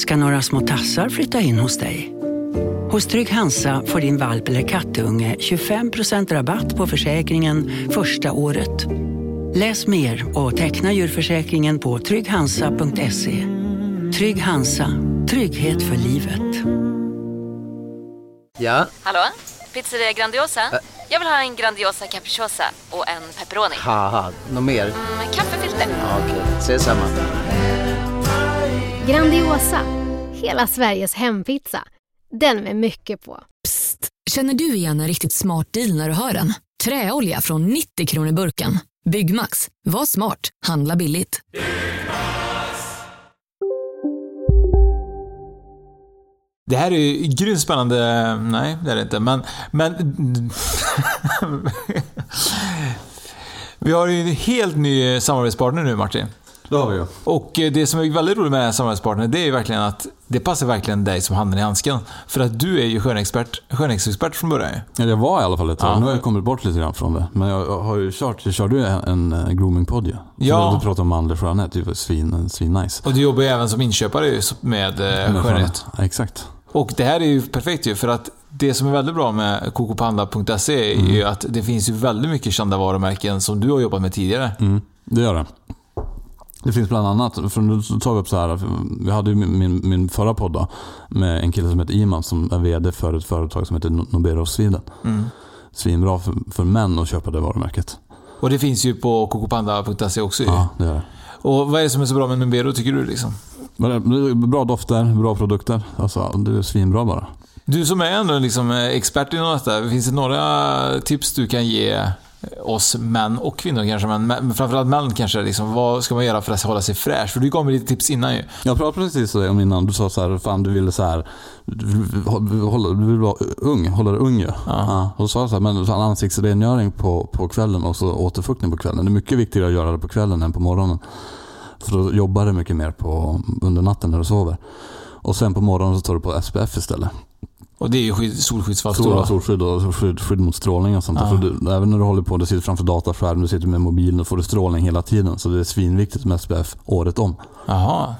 Ska några små tassar flytta in hos dig? Hos Trygg Hansa får din valp eller kattunge 25% rabatt på försäkringen första året. Läs mer och teckna djurförsäkringen på trygghansa.se. Trygg Hansa, trygghet för livet. Ja, Hallå? Pizzeria Grandiosa? Jag vill ha en Grandiosa capriciosa och en pepperoni. något mer? Med kaffefilter. Ja, Okej, ses samma. Grandiosa, hela Sveriges hempizza. Den med mycket på. Psst! Känner du igen en riktigt smart deal när du hör den? Träolja från 90 kronor burken. Byggmax. Var smart. Handla billigt. Det här är ju grymt spännande. Nej, det är det inte. Men... men vi har ju en helt ny samarbetspartner nu, Martin. Det har vi ju. Och eh, det som är väldigt roligt med den här samarbetspartnern, det är ju verkligen att det passar verkligen dig som handen i handsken. För att du är ju skönexpert, skönhetsexpert från början. Ja, det var i alla fall ett tag. Ja. Nu har jag kommit bort lite grann från det. Men jag har ju kört, jag körde ju en, eh, groomingpodd ju. Ja. Vi pratade om manlig skönhet. Det var svin, svin nice. Och du jobbar ju även som inköpare ju med eh, skönhet. Ja, exakt. Och det här är ju perfekt ju, för att det som är väldigt bra med kokopanda.se är ju att det finns ju väldigt mycket kända varumärken som du har jobbat med tidigare. Mm, det gör det. Det finns bland annat, för nu tar vi upp så här, vi hade ju min, min, förra podd då, med en kille som heter Iman som är VD för ett företag som heter Nobero Sweden. Mm. Svinbra för, för män att köpa det varumärket. Och det finns ju på kokopanda.se också. Ja, det gör det. Och vad är det som är så bra med Numbero tycker du liksom? Är Bra dofter, bra produkter. Alltså, det är svinbra bara. Du som är ändå liksom eh, expert inom detta, finns det några tips du kan ge oss män och kvinnor kanske, men men framförallt män kanske. Liksom, vad ska man göra för att hålla sig fräsch? För du gav mig lite tips innan ju. Jag pratade precis om innan, du sa så här, fan du ville så här, du vill, hålla, du vill vara ung, hålla dig ung ju. Ja. Och då sa jag så här, men så här, ansiktsrengöring på, på kvällen och så återfuktning på kvällen. Det är mycket viktigare att göra det på kvällen än på morgonen. För då jobbar du mycket mer på, under natten när du sover. Och sen på morgonen så tar du på SPF istället. Och det är ju skydd, solskyddsfaktor. Stora solskydd och skydd, skydd mot strålning och sånt. Ja. Du, även när du håller på, du sitter framför dataskärm, du sitter med mobilen, då får du strålning hela tiden. Så det är svinviktigt med SPF året om. Jaha.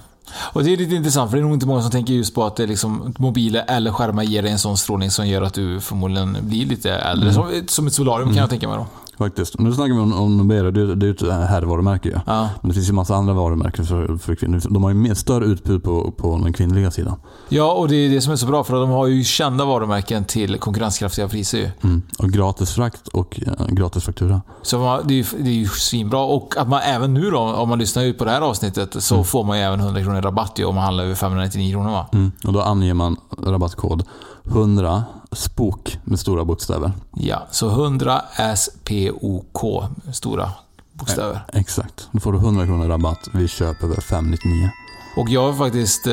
Och det är lite intressant, för det är nog inte många som tänker just på att det liksom, mobiler eller skärmar ger dig en sån strålning som gör att du förmodligen blir lite äldre. Som, som ett solarium kan jag tänka mig då. Faktiskt. Nu snackar vi om, om Nobero, det, det är ju ett herrvarumärke ju. Ja. Men det finns ju massa andra varumärken för, för kvinnor. De har ju mer större utbud på, på den kvinnliga sidan. Ja, och det är det som är så bra, för att de har ju kända varumärken till konkurrenskraftiga priser ju. Mm. Och gratis frakt och ja, gratis faktura. Så man, det, är, ju- det är ju svinbra. Och att man även nu då, om man lyssnar ut på det här avsnittet, så får man ju även 100 kronor i rabatt ju, om man handlar över 599 kronor va? Mm. Och då anger man rabattkod 100 SPOK med stora bokstäver. Ja, så 100 SPOK, stora bokstäver. Exakt. Då får du 100 kronor rabatt vid köp över 599. Och jag har faktiskt eh,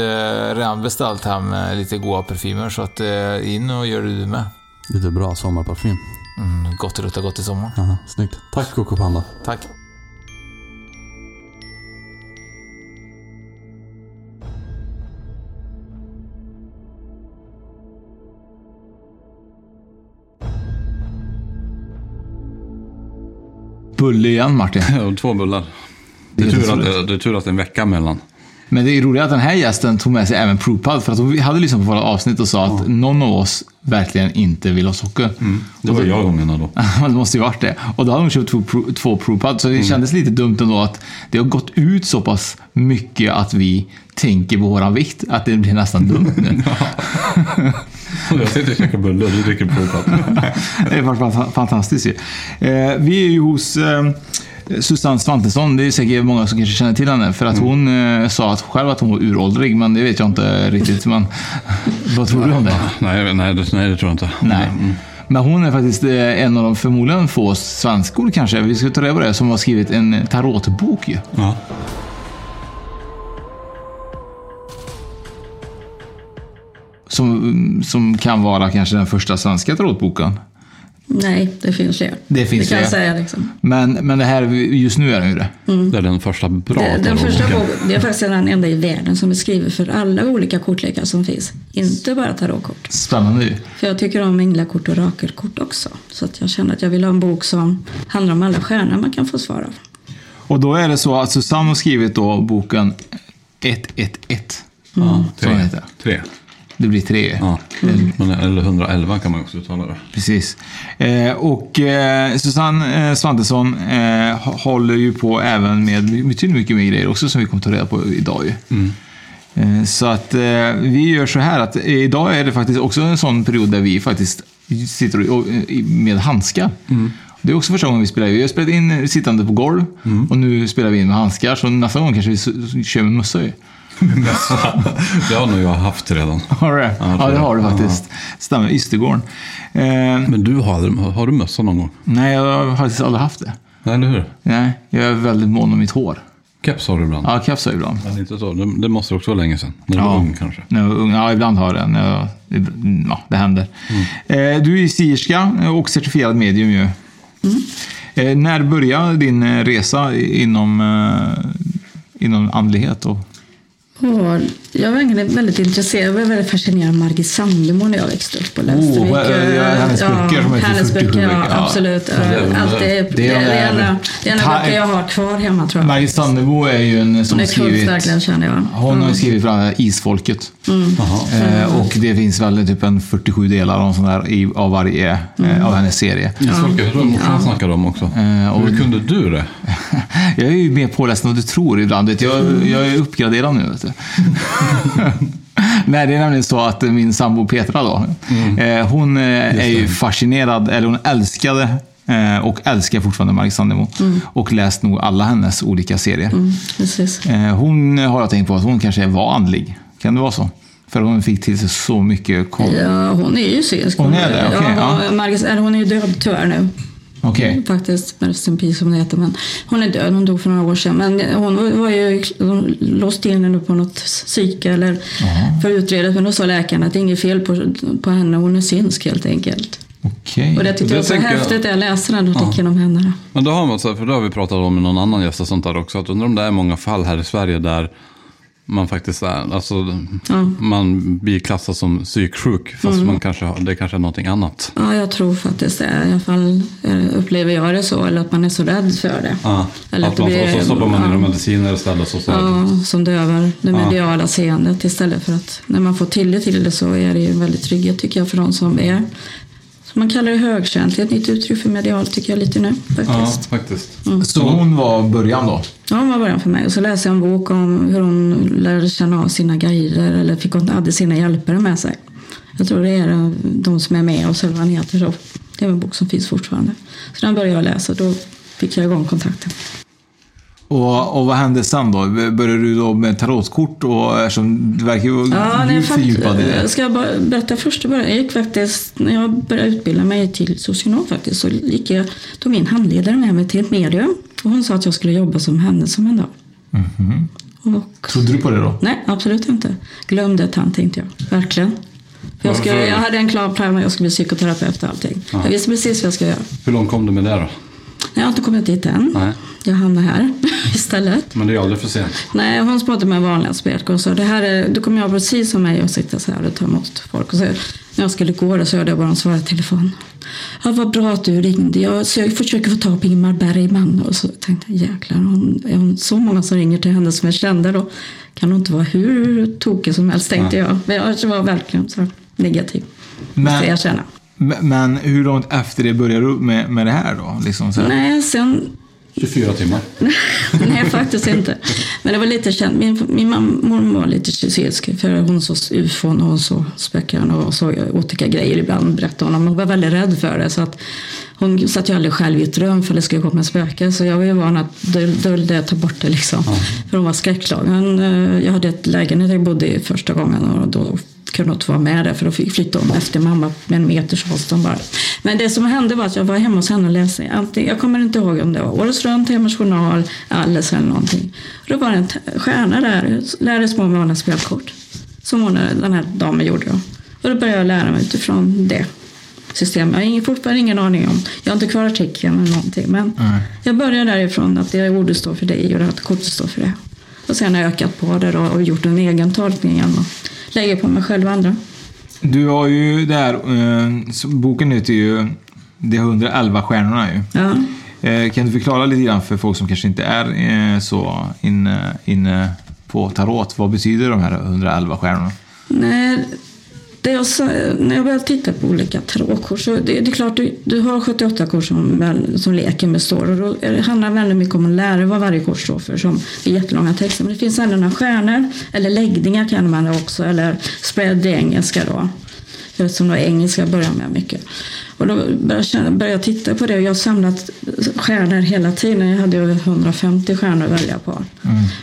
redan beställt hem eh, lite goda parfymer, så att eh, in och gör det du med. Lite bra sommarparfym. Mm, gott rutta gott i sommar. Aha, snyggt. Tack Coco Panda. Tack. Bulle igen Martin. Ja, två bullar. Det är, Det är tur att, det, det är tur att det är en vecka mellan. Men det är roligt att den här gästen tog med sig även Propad för att vi hade lyssnat på våra avsnitt och sa att någon av oss verkligen inte vill ha socker. Det var jag hon menade då. det måste ju varit det. Och då hade hon köpt två, två Propad, så det kändes lite dumt ändå att det har gått ut så pass mycket att vi tänker på våran vikt, att det blir nästan dumt nu. Jag sitter och käkar bullar du dricker Propad. det är faktiskt fant- fantastiskt ju. Eh, vi är ju hos eh, Susanne Svantesson. Det är säkert många som kanske känner till henne. För att hon eh, sa att själv att hon var uråldrig, men det vet jag inte riktigt. Men, vad tror du om det? nej, nej, det, nej, det tror jag inte. Nej. Men hon är faktiskt en av de förmodligen få svenskor kanske, vi ska ta reda på det, som har skrivit en tarotbok ju. Ja. Som, som kan vara kanske den första svenska tarotboken. Nej, det finns fler. Det finns det kan fler. säga liksom. Men, men det här, just nu är den ju det. Det är den första bra Det, den första boken, det är faktiskt den enda i världen som är skriven för alla olika kortlekar som finns. Inte bara tarotkort. Spännande ju. För jag tycker om änglakort och rakelkort också. Så att jag känner att jag vill ha en bok som handlar om alla stjärnor man kan få svar av. Och då är det så att Susanne har skrivit då boken 111. Ja, Så tre. heter det. tre. Det blir tre. Ja. Men, eller 111 kan man också uttala det. Precis. Eh, och eh, Susanne eh, Svantesson eh, håller ju på även med betydligt mycket mer grejer också som vi kommer ta reda på idag. Ju. Eh, så att eh, vi gör så här att eh, idag är det faktiskt också en sån period där vi faktiskt sitter och, med handskar. Det är också första gången vi spelar. Vi har spelat in sittande på golv och nu spelar vi in med handskar. Så nästa gång kanske vi kör med mössa Det har nog jag haft redan. Har du det? Ja, det har du faktiskt. Stämmer, Ystergården. Eh, Men du, har, har du mössa någon gång? nej, jag har faktiskt aldrig haft det. Nej, eller hur? Nej, jag är väldigt mån om mitt hår. Keps har du ibland. Ja, keps har jag ibland. Men inte så. Det, det måste också vara länge sedan. När du var ung kanske. När jag var ung. Ja, ibland har jag det. Ja, det händer. Eh, du är sierska och certifierad medium ju. Eh, när började din resa inom, eh, inom andlighet? Och, Och jag var egentligen väldigt intresserad. Jag var väldigt fascinerad av Margit Sandemo när jag växte upp och läste Oh, mycket. ja, hennes böcker som heter hennes 47 böcker, ja. Ja. absolut. är- Allt det, det, det är är det Ta- böcker jag har kvar hemma tror jag. Margit Sandemo är ju en som Hon är skrivit... kult verkligen känner jag. Hon har skrivit bland annat Isfolket. Eh, och det finns väl typ en 47 delar och sånt där av varje eh, av hennes serie. Isfolket, jag tror morsan snackade om också. Eh, och- Hur kunde du det? Jag är ju mer påläst än vad du tror ibland. Jag, jag är uppgraderad nu. Vet du. Nej, det är nämligen så att min sambo Petra då, eh, hon eh, är ju fascinerad, eller hon älskade eh, och älskar fortfarande Margit Sandemo. Och läst nog alla hennes olika serier. Mm. Eh, hon har jag tänkt på att hon kanske var andlig. Kan det vara så? För hon fick till sig så mycket koll. Ja, hon är ju synsk. Hon är det, okej, ja, ja. Margit, hon är ju död tyvärr nu. Okej. Faktiskt, Rest in Peace som det heter. Men hon är död, hon dog för några år sedan. Men hon var ju hon låst in henne på något psyke eller för utredet. Men då sa läkaren att det är inget fel på, på henne, hon är synsk helt enkelt. Okej. Och det tyckte Det jag var så häftigt när jag läste den artikeln om henne. Men då har man så här, för det har vi pratat om med någon annan gäst och sånt där också. Att undrar om det är många fall här i Sverige där man faktiskt är, alltså, man blir klassad som psyksjuk. Fast Mm. man kanske, det kanske är någonting annat. Ja, jag tror faktiskt det. I alla fall eh, upplever jag det så. Eller att man är så rädd för det. Ja. Eller Att att man, blir- och så stoppar man in ja. mediciner istället. Så, så. Ja, som dövar det mediala seendet istället för att när man får tillit till det så är det ju väldigt trygghet tycker jag för de som är som man kallar det högkänsligt, ett nytt uttryck för medialt tycker jag lite nu Ja, faktiskt. faktiskt. Så hon var början då? Ja, det var början för mig. Och så läste jag en bok om hur hon lärde känna av sina guider eller fick hon hade sina hjälpare med sig. Jag tror det är de som är med oss eller vad han heter. Så det är en bok som finns fortfarande. Så den började jag läsa då fick jag igång kontakten. Och, och vad hände sen då? Började du då med tarotkort? Och, eftersom du verkar ju Ja, djupt fördjupad i det. Ska jag bara berätta först i början? Jag gick faktiskt, när jag började utbilda mig till socionom faktiskt, så gick jag, tog min handledare med mig till ett medium. Och hon sa att jag skulle jobba som henne som en dag. Och, Trodde du på det då? nej, absolut inte. Glömde han tänkte jag. Verkligen. För jag, skulle, jag hade en klar plan och jag skulle bli psykoterapeut och allting. Jag visste precis vad jag skulle göra. Hur långt kom du med det då? Jag har inte kommit dit än. Nej. Jag hamnar här istället. Men det är aldrig för sent. Nej, hon pratade med vanliga spelkor och sa det här är, då kommer jag precis som mig och sitta så här och ta emot folk. Och så, när jag skulle gå där så hörde jag bara hon svara i telefon. Ja, vad bra att du ringde. Jag, så jag försöker få tag på Ingmar Bergman. Och så tänkte jag, jäklar, hon, är hon så många som ringer till henne som är kända då? Kan hon inte vara hur tokig som helst, tänkte jag. Men jag var verkligen så negativ. Men- Men, jag erkänna. Men, hur långt efter det började du med, med det här då? Liksom så här. Nej, sen 24 timmar. Nej, faktiskt inte. Men det var lite känt. Min, min mamma var lite synsk för hon såg ufon och hon såg spöken och såg otäcka grejer ibland berättade hon. Hon var väldigt rädd för det. Så att hon satt ju aldrig själv i ett rum för det skulle komma spöken. Så jag var ju van att döl- dölja det, ta bort det liksom. För hon var skräckslagen. Eh, Jag hade ett lägenhet jag bodde i första gången och då kunde inte vara med där för då fick flytta om efter mamma med en meters avstånd bara. Men det som hände var att jag var hemma hos henne och läste. Antingen, jag kommer inte ihåg om det var Årets Runt, Hemmets Journal, Alice eller någonting. Och då var det en stjärna där, lärde små med vanliga spelkort. Som hon, den här damen gjorde. Då. Och då började jag lära mig utifrån det systemet. Jag har ingen, fortfarande ingen aning om. Jag har inte kvar artikeln eller någonting. Men jag började därifrån att det ordet står för dig och här kortet står för det. Och sen har jag ökat på det då och gjort en egen tolkning igen och lägger på mig själv och andra. Du har ju där, eh, boken heter ju De 111 stjärnorna ju. Ja. Eh, kan du förklara lite grann för folk som kanske inte är eh, så inne, på på tarot. Vad betyder de här 111 stjärnorna? Nej, det jag, när jag började titta på olika tarotkort så det, det är klart du, du har 78 kort som, som leker med står och då det handlar väldigt mycket om att lära dig vad varje kort står för. Som är jättelånga texter. Men det finns ändå några stjärnor eller läggningar kan man också eller spread i engelska då. Eftersom det engelska börjar med mycket. Och då började jag, känna, började jag titta på det och jag har samlat stjärnor hela tiden. Jag hade över 150 stjärnor att välja på.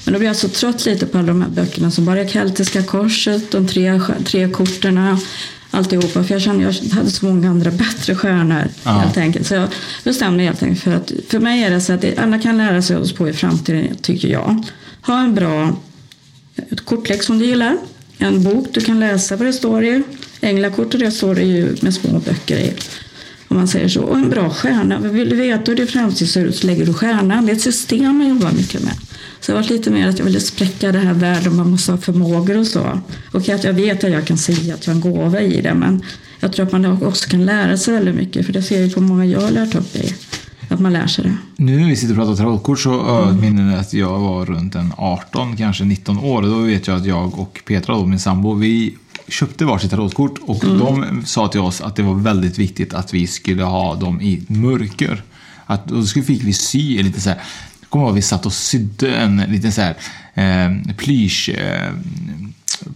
Men då blev jag så trött lite på alla de här böckerna som bara Keltiska korset, de tre, tre korten, alltihopa. För jag kände att jag hade så många andra bättre stjärnor Ja. helt enkelt. Så jag bestämde mig helt enkelt för att för mig är det så att alla kan lära sig oss på i framtiden, tycker jag. Ha en bra kortlek som du gillar. En bok du kan läsa vad det står i. Änglakort och det står det ju med små böcker i. Om man säger så. Och en bra stjärna. Vill du veta hur din framtid ser ut så lägger du stjärnan. Det är ett system jag jobbar mycket med. Så det var lite mer att jag ville spräcka det här världen. Man måste ha förmågor och så. Och att jag vet att jag kan säga att jag har en gåva i det. Men jag tror att man också kan lära sig väldigt mycket. För det ser jag på många jag har lärt upp i. Att man lär sig det. Nu när vi sitter och pratar tarotkort så har jag ett minne att jag var runt en 18, kanske 19 år. Då vet jag att jag och Petra, då, min sambo, vi köpte varsitt tarotkort och de sa till oss att det var väldigt viktigt att vi skulle ha dem i mörker. Att, och då fick vi sy lite så här, jag kommer ihåg att vi satt och sydde en liten så här eh, plysch eh,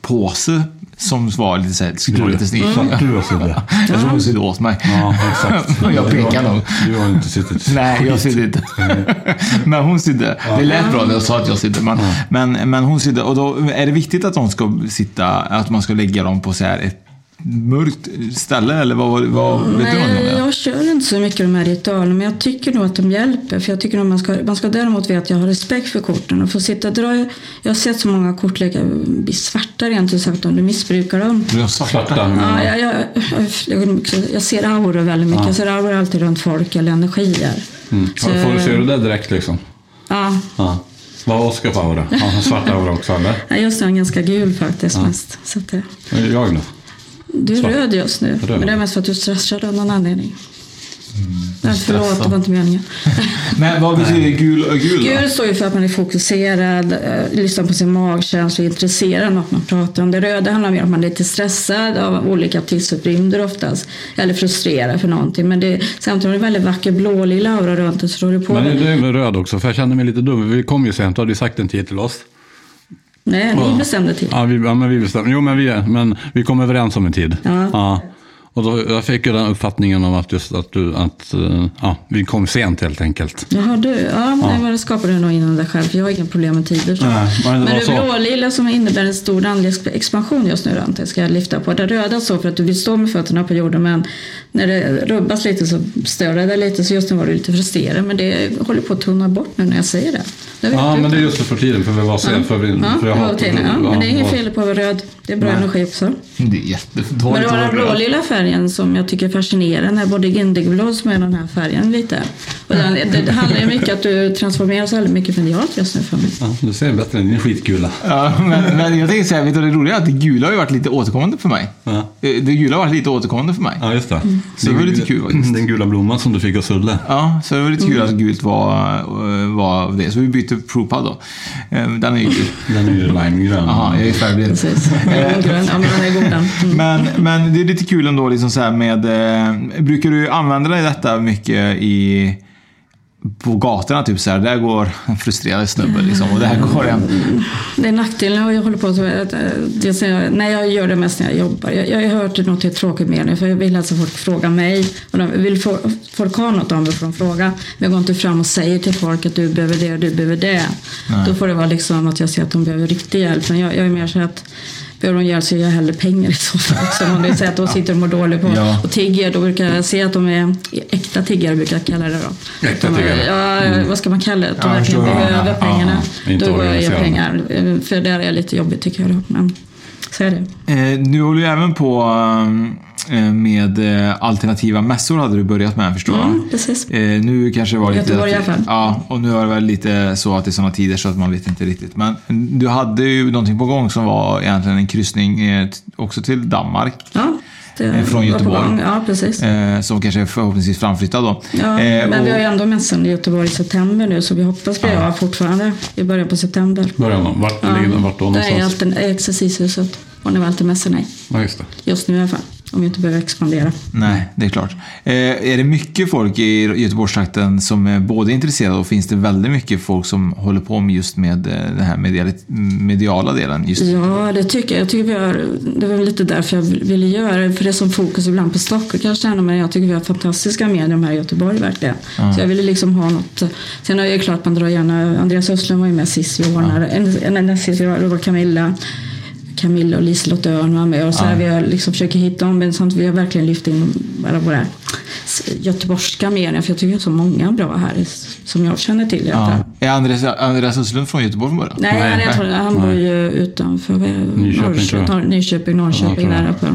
påse som var lite så här, skulle vara lite snygg. Satt du och sydde? Jag tror hon sydde åt mig. Ja, exakt. jag pekar nog. Du har inte suttit... Nej, jag sydde inte. men hon sydde. Det lät bra när jag sa att jag sydde. Men, men, men hon sydde. Och då är det viktigt att de ska sitta, att man ska lägga dem på så här ett mörkt ställe? Eller vad, vad vet du någonting om Nej, det? jag kör inte så mycket de här ritualerna, men jag tycker nog att de hjälper. För jag tycker nog man ska, man ska däremot veta att jag har respekt för korten. Och få sitta och dra, jag har sett så många kortlekar bli svarta rent ut sagt om du missbrukar dem. Svarta? Ja, jag, jag, jag, jag ser auror väldigt mycket. Jag ser auror alltid runt folk eller energier. Mm. Så- Får du se det där direkt liksom? Ja, Ja. Vad har Oskar för aura? Har han svart aura också eller? Nej, just nu är jag ganska gul faktiskt mest. Så att det, Jag nu? Du är Svart. röd just nu, Röd. men det är mest för att du stressar av någon anledning. Nej, förlåt, stressad. det var inte meningen. Men vad betyder gul och gul då? Gul står ju för att man är fokuserad, eh, lyssnar på sin magkänsla, är intresserad av något man pratar om. Det röda handlar mer om att man är lite stressad av olika tidsuprymder oftast. Eller frustrerad för någonting. Men det, samtidigt har det väldigt vacker blålila aura runt det så är det på. Men det är med röd också, för jag känner mig lite dum. Vi kom ju sent, du hade ju sagt en tid till oss. Nej, ni bestämde till. Ja, vi, ja men vi bestämde. Jo, men vi, men vi kom överens om en tid. Ja. Och då, jag fick ju den uppfattningen om att, just att, du, att eh, ja, vi kom sent helt enkelt. Jaha, du. Ja, Nej, men det skapade du nog inom dig själv. För jag har inga problem med tider. Så. Nej, men det men så. blålila som innebär en stor andlig expansion just nu, Ante, ska jag lyfta på. Det röda står för att du vill stå med fötterna på jorden, men när det rubbas lite så stör det dig lite. Så just nu var du lite frustrerad, men det håller på att tunna bort nu när jag säger det. det Ja, du. men det är just för tiden, för vi var sen. För vi, Ja, för jag det har- tiden, ja, men det är inget ja. fel på att vara röd. Det är bra energi också. Det är jättedåligt Men att var den blålila färgen som jag tycker är fascinerande. Både indigoblå som är den här färgen lite. Och den, det, det handlar ju mycket att du transformeras väldigt mycket medialt just nu för mig. Ja, du ser bättre än din skitgula. Ja, men, men jag tänker säga, vet du det roliga är att det gula har ju varit lite återkommande för mig. Ja. Det gula har varit lite återkommande för mig. Ja, just det. Så det var lite kul faktiskt. Den gula blomman som du fick av Sulle. Ja, så det var lite kul att gult var, var det. Så vi bytte provpad då. Eh, Den är ju gul. Den är ju limegrön. Jaha, jag är färgblind. Precis. Grön. Ja, men den är god den. Mm. Men, men det är lite kul ändå liksom så med... Eh, brukar du använda dig detta mycket i... På gatorna typ så här, där går en frustrerad snubbe liksom och där går en... Det är nackdelen jag håller på så att, eh, jag, Nej, jag gör det mest när jag jobbar. Jag, jag har hört något tråkigt med det för jag vill alltså folk fråga mig. Och de vill få, folk ha något av mig för de fråga. Men jag går inte fram och säger till folk att du behöver det och du behöver det. Då får det vara liksom att jag ser att de behöver riktig hjälp. Men jag, jag är mer så att Behöver de hjälp så ger jag hellre pengar i så fall. Om det är så att de sitter och mår dåligt på Ja. och tigger, då brukar jag se att de är äkta tiggare, brukar jag kalla det då. Äkta Att de är- tiggare. Ja, vad ska man kalla det? Att de Ja, verkligen behöver Ja, pengarna. ja. Då går jag organiserade. pengar. För där är lite jobbigt tycker jag. Men så är det. Eh, du håller ju även på eh, med eh, alternativa mässor hade du börjat med förstår jag. Mm, precis. Eh, nu kanske det var lite... Göteborg i alla fall. Ja, och nu är det väl lite så att det är sådana tider så att man vet inte riktigt. Men du hade ju någonting på gång som var egentligen en kryssning eh, också till Danmark. Ja, eh, från Göteborg. Ja, precis. Eh, som kanske är förhoppningsvis framflyttad då. Ja, Eh, men och- vi har ju ändå mässan i Göteborg i september nu så vi hoppas bli av fortfarande i början på september. Början då? Vart ligger den? Vart då Det är någonstans? alltid Exercishuset. Och nu är alltid mässorna i. Ja, just det. Just nu i alla fall. Om vi inte behöver expandera. Nej, det är klart. Eh, är det mycket folk i Göteborgstrakten som är både intresserade och finns det väldigt mycket folk som håller på med just med eh, den här mediala, mediala delen? Just. Ja, det tycker jag. jag tycker vi har, det var lite därför jag ville göra det. För det är som fokus ibland på Stockholm kanske ändå, men jag tycker vi har fantastiska medier här i Göteborg verkligen. Så jag ville liksom ha något. Sen är det klart man drar gärna, Andreas Östlund var ju med sist vi ordnade. En, en, en, ordnade, det var Camilla. Camilla och Liselott Öhrn var med och så här, vi har liksom försöker hitta dem men samt vi har verkligen lyft in alla våra göteborgska medier för jag tycker är så många bra här som jag känner till. i. Ja. Är Andreas, Andreas Östlund från Göteborg från början? Nej, han, jag tror, han bor ju utanför? Nyköping. Norrköping, Nyköping, Ja, Norrköping jag. där uppe.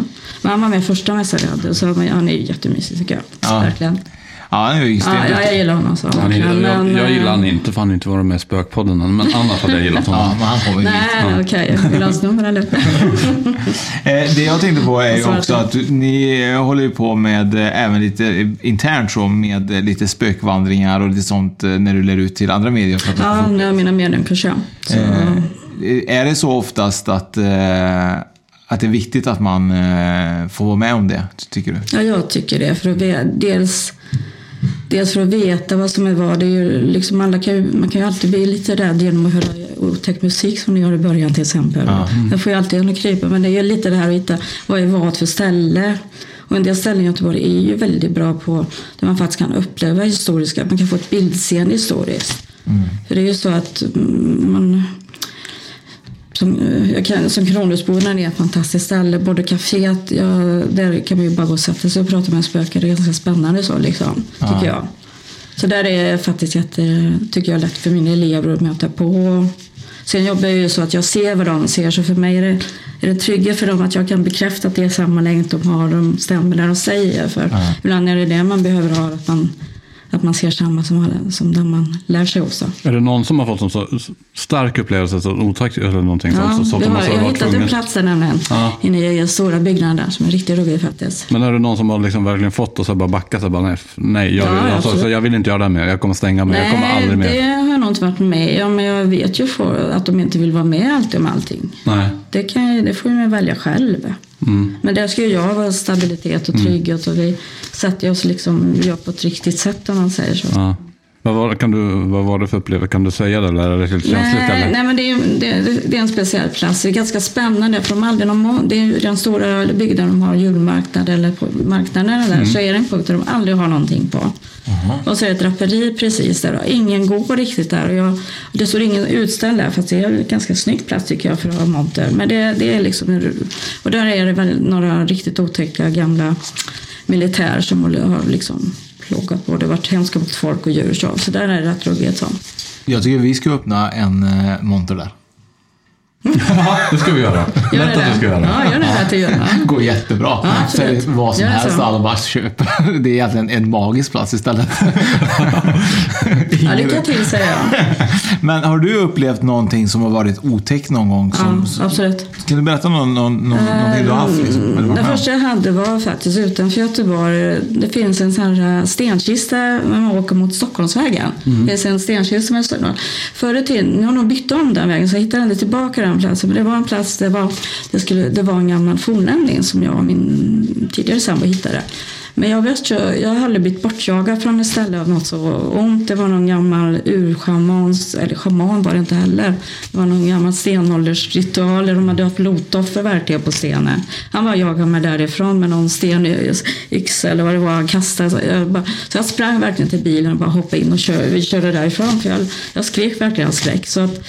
Men han var med första mässan vi hade, så han är ju jättemysig tycker jag. Ja. Verkligen. Ja, han är ju Ja, ja, jag gillar honom så. Han, jag, Men, jag gillar eh, han inte för han har inte varit med i Spökpodden. Men annars hade jag gillat Ja, honom. men han. Nej, okej. Vill du ha hans nummer eller? Eh, Det jag tänkte på är ju Jag också att- ni håller ju på med eh, även lite internt så med eh, lite spökvandringar och lite sånt eh, när du lär ut till andra medier. För att Ja, det är mina mediumkurser. ja. Så, Eh, Är det så oftast att, eh, att det är viktigt att man eh, får vara med om det, tycker du? Ja, jag tycker det. För att ve- dels, dels för att veta vad som är vad. Det är ju liksom alla kan ju, man kan ju alltid bli lite rädd genom att höra otäck musik som ni gör i början till exempel. Den får ju alltid en krypa. Men det är ju lite det här att hitta vad är vad för ställe. Och en del ställen i Göteborg är ju väldigt bra på där man faktiskt kan uppleva historiska. Man kan få ett bildseende historiskt. För det är ju så att mm, man som, eh, jag kan, som Kronhusboden är ett fantastiskt ställe. Både kaféet, ja, där kan man ju bara gå och sätta sig och prata med en spöke. Det är ganska spännande så liksom, tycker jag. Så där är faktiskt jätte, tycker jag, lätt för mina elever att möta på. Sen jobbar jag ju så att jag ser vad de ser, så för mig är det, är det tryggare för dem att jag kan bekräfta att det är samma längd de har, de stämmer där de säger. För ibland är det det man behöver ha, att man, att man ser samma som, alla- som den man lär sig också. Är det någon som har fått en så stark upplevelse, så otäck eller någonting Ja, sånt? Så, det de har, jag har hittat en plats där nämligen. Ja. Inne i den stora byggnaden där som är riktigt ruggig faktiskt. Men är det någon som har liksom verkligen fått och så bara backat? Så bara, nej, nej jag, Ja, vill, absolut. så jag vill inte göra det här mer. Jag kommer stänga mig. Jag kommer aldrig mer. det har jag nog inte varit med om. Men jag vet ju för att de inte vill vara med alltid om allting. Nej. Det, kan, det får man välja själv. Mm. Men där ska jag vara stabilitet och trygghet och vi sätter oss liksom gör på ett riktigt sätt om man säger så. Ja. Vad, var, kan du, vad var det för upplevelse? Kan du säga det eller är det lite känsligt? Nej, eller? nej men det är, det, det är en speciell plats. Det är ganska spännande för de aldrig någon, det är den stora byggnaden de har julmarknad eller på marknaderna där så är det en punkt där de aldrig har någonting på. Och så är det ett draperi precis där och ingen går riktigt där. Och jag, det står ingen utställd där fast det är en ganska snygg plats tycker jag för att ha monter. Men det, det är liksom, och där är det väl några riktigt otäcka gamla militärer som har liksom plågat både varit hemska mot folk och djur så. Så där är det rätt ruggigt. Jag tycker vi ska öppna en eh, monter där det ska vi göra. Gör Lätt att vi ska göra. Ja, gör det där till. Det går jättebra. Ja. För vad som Gör helst alla bara köper. Det är egentligen en magisk plats istället. Ja, lycka till säger jag. Men har du upplevt någonting som har varit otäckt någon gång? Som, Ja, absolut. Kan du berätta någon, någon, någon, någonting du har haft? Liksom, med om? första jag hade var faktiskt utanför Göteborg. Det finns en sån här stenkista när man åker mot Stockholmsvägen. Det finns en stenkista som är stor. Förr i tiden, nu har nog bytt om den vägen så jag hittade aldrig tillbaka den platsen. Men det var en plats, det var, det skulle, det var en gammal fornlämning som jag och min tidigare sambo hittade. Men jag, vet, ju- jag har aldrig blivit bortjagad från ett ställe av något så ont. Det var någon gammal urschaman, eller schaman var det inte heller. Det var någon gammal stenåldersritual. där De hade haft lotoffer verkligen på stenen. Han var jagade mig därifrån med någon stenyxa eller vad det var han kastade. Så jag, bara, så jag sprang verkligen till bilen och bara hoppade in och kör, vi körde därifrån. För jag, jag skrek verkligen skräck. Så att,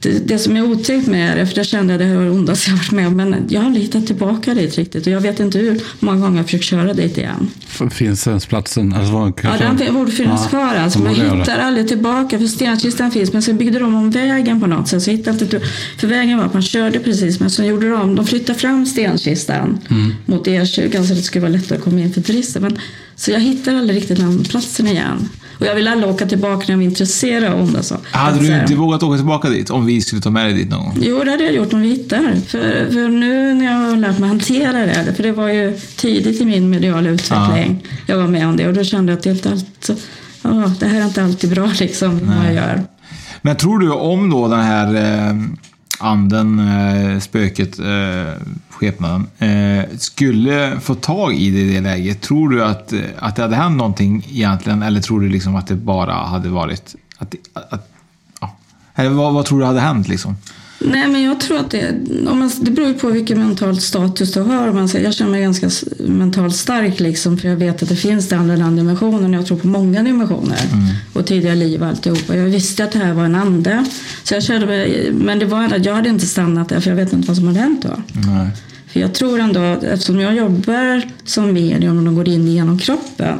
det, det som är otäckt med det, för det kände jag det var det ondaste jag varit med om, men jag har aldrig hittat tillbaka dit riktigt och jag vet inte hur många gånger jag försökt köra dit igen. Finns ens platsen? Alltså, var, Ja, kanske, den borde finnas Ja, kvar alltså, jag göra hittar aldrig tillbaka för stenkistan finns, men sen byggde de om vägen på något sätt. Så jag hittade inte, för vägen var att man körde precis, men så gjorde de, de flyttade fram stenkistan Mm. mot E20 så det skulle vara lättare att komma in för turister. Men, så jag hittar aldrig riktigt den platsen igen. Och jag vill aldrig åka tillbaka när jag var intresserad om det. Så. Hade du inte vågat åka tillbaka dit om vi skulle ta med dig dit någon gång? Jo, det hade jag gjort om vi hittar. För, för nu när jag har lärt mig hantera det, för det var ju tidigt i min mediala utveckling jag var med om det och då kände jag att det, inte alltid, ja, det här är inte alltid bra liksom, vad jag gör. Men tror du om då den här eh, anden, eh, spöket, eh, skepnaden eh, skulle få tag i det i det läget, tror du att, eh, att det hade hänt någonting egentligen? Eller tror du liksom att det bara hade varit... Att, att, att, ja. Eller vad, vad tror du hade hänt liksom? Nej, men jag tror att det, om man, det beror på vilken mental status du har. Man säger, jag känner mig ganska mentalt stark liksom, för jag vet att det finns den andra dimensionen. Jag tror på många dimensioner. Och tidigare liv och alltihopa. Jag visste att det här var en ande. Så jag kände mig, men det var, jag hade inte stannat där för jag vet inte vad som hade hänt då. Nej. För jag tror ändå, eftersom jag jobbar som medium och de går in genom kroppen.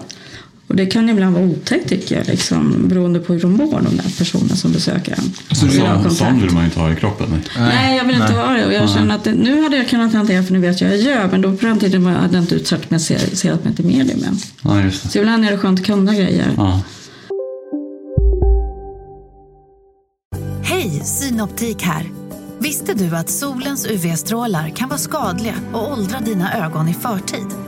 Och det kan ibland vara otäckt tycker jag, liksom, beroende på hur de mår, de där personerna som besöker en. Så Vill ha sån, vill man inte ha i kroppen. Nej. Nej, jag vill inte Nej. ha det. Och jag känner att det, nu hade jag kunnat hantera för nu vet jag vad jag gör. Men då på den tiden hade jag inte utsatt mig serat mig till medium än. Ja, just det. Så ibland är det skönt att kunna grejer. Ja. Hej, Synoptik här. Visste du att solens UV-strålar kan vara skadliga och åldra dina ögon i förtid?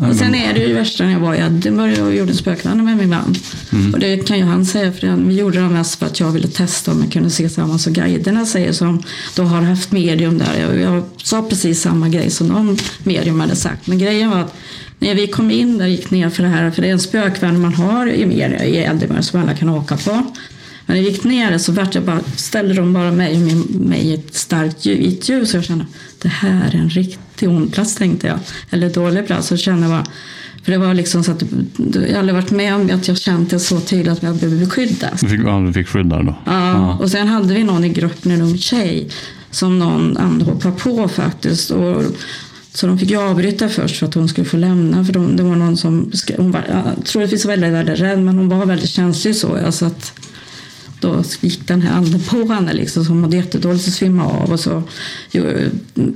Och sen är det ju värsta när jag var i Edinburgh och gjorde spökvandring med min man. Mm. Och det kan ju han säga, för vi gjorde det mest för att jag ville testa om jag kunde se samma som guiderna säger som då har haft medium där. Jag, jag sa precis samma grej som de medium hade sagt. Men grejen var att när vi kom in där gick ner för det här, för det är en spökvandring man har i, i Edinburgh som alla kan åka på. Men när jag gick ner så vart jag bara, ställde de bara mig, i ett starkt vitt ljus och jag kände det här är en riktig ond plats tänkte jag. Eller dålig plats. Och kände bara, för det var liksom så att jag aldrig varit med om att jag känt det så tydligt att jag behöver beskyddas. Du fick, ja, du fick skydd där då? Ja, och sen hade vi någon i gruppen, en ung tjej, som någon anhoppade på faktiskt. Och, så de fick ju avbryta först för att hon skulle få lämna. För de, det var någon som, hon var, jag tror det finns väldigt, väldigt rädd, men hon var väldigt känslig så. Ja, så att då gick den här anden på henne liksom, hon mådde jättedåligt och svimmade av. Och så,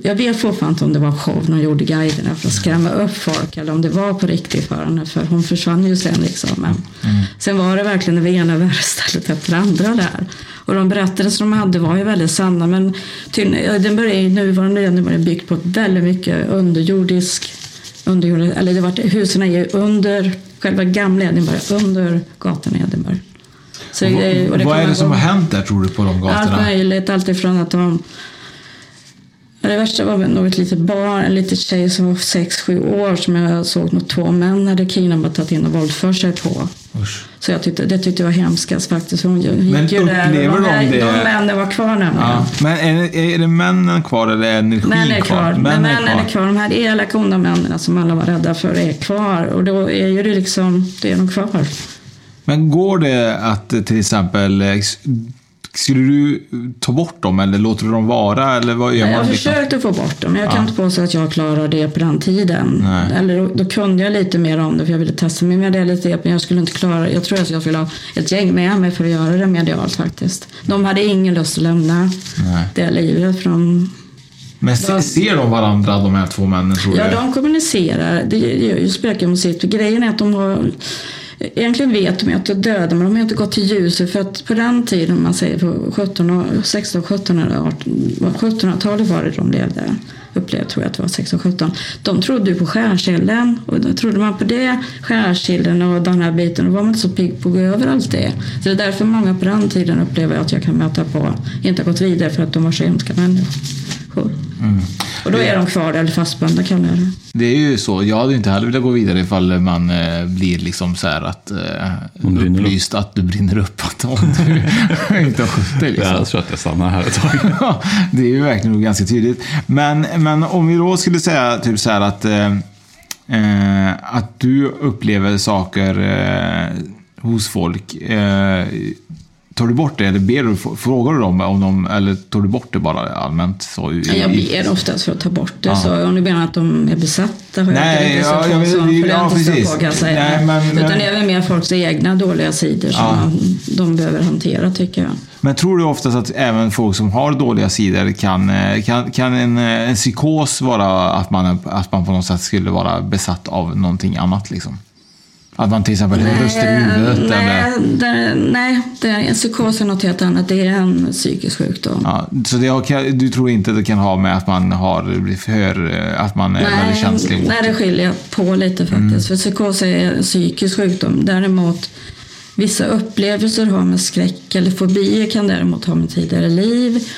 jag vet fortfarande inte om det var show när hon gjorde guiderna för att skrämma upp folk eller om det var på riktigt för henne. För hon försvann ju sen liksom. Men sen var det verkligen det ena värre stället efter det andra där. Och de berättelser de hade var ju väldigt sanna. Men den började i nuvarande den började byggt på väldigt mycket underjordisk underjordisk, eller det var, husen är ju under själva gamla Edinburgh, under gatorna i Edinburgh. Det- vad är det som gå- har hänt där tror du på de Allt gatorna? möjligt, allt ifrån att de... Det värsta var väl något litet barn, en liten tjej som var 6-7 år som jag såg nog två män hade kidnappat tagit in och våldfört sig på. Usch. Så jag tyckte, det tyckte jag var hemskast faktiskt. Hon gick Men ju där upplever de, de här- det? De männen var kvar nämligen. Ja. Men är, det- är det männen kvar eller är energin Män är kvar. Men Männen männen är kvar. De här elaka onda männen som alla var rädda för är kvar. Och då är ju det liksom, det är de kvar. Men går det att till exempel, eh, skulle du ta bort dem eller låter du dem vara? Eller vad gör Jag man? liksom? försökt att få bort dem, men jag kan Ja. inte påstå att jag klarar det på den tiden. Nej. Eller då, då kunde jag lite mer om det, för jag ville testa mig medialt, men jag skulle inte klara Jag tror att jag skulle ha ett gäng med mig för att göra det medialt faktiskt. De hade ingen lust att lämna Nej. det livet. För de, Men se- ser de varandra, de här två männen, tror ja, du? de kommunicerar. Det gör ju spökmusik. För grejen är att de har... Egentligen vet de ju att de är döda, men de har inte gått till ljuset. För att på den tiden, om man säger på 17, 16, 17 eller 18, 1700-talet var det de levde. Upplevde tror jag att det var 16, 17. De trodde ju på skärsilden. Och då trodde man på det, skärsilden och den här biten, då var man inte så pigg på att gå över allt det. Så det är därför många på den tiden upplever att jag kan möta på, inte har gått vidare för att de var så hemska människor. Mm. Och då är de kvar eller fastspända kallar jag det. Det är ju så. Jag hade inte heller velat gå vidare ifall man eh, blir liksom så här att eh, upplyst att du brinner upp. Att om du inte har skött dig. Liksom. Jag tror att jag stannar här ett tag. Ja, det är ju verkligen ganska tydligt. Men, men om vi då skulle säga typ så här att, eh, eh, att du upplever saker eh, hos folk. Tar du bort det eller ber du, frågar du dem om de, eller tar du bort det bara allmänt? Så, i, Jag ber oftast för att ta bort det. Ja. Så om du menar att de är besatta har Nej, jag ja, jag så, för det ja, är inte så kan säga. Nej, men- Utan men- det väl mer folks egna dåliga sidor som Ja. de behöver hantera tycker jag. Men tror du oftast att även folk som har dåliga sidor kan, eh, kan, kan en, eh, en psykos vara att man, att man på något sätt skulle vara besatt av någonting annat? Liksom? Att man till exempel har röster i huvudet? nej, det, nej det psykos är något helt annat. Det är en psykisk sjukdom. Ja, så det har, du tror inte det kan ha med att man har för, eh, att man är väldigt känslig nej, det skiljer jag på lite faktiskt. Mm. För psykos är en psykisk sjukdom. Däremot vissa upplevelser har med skräck eller fobier kan däremot ha med tidigare liv.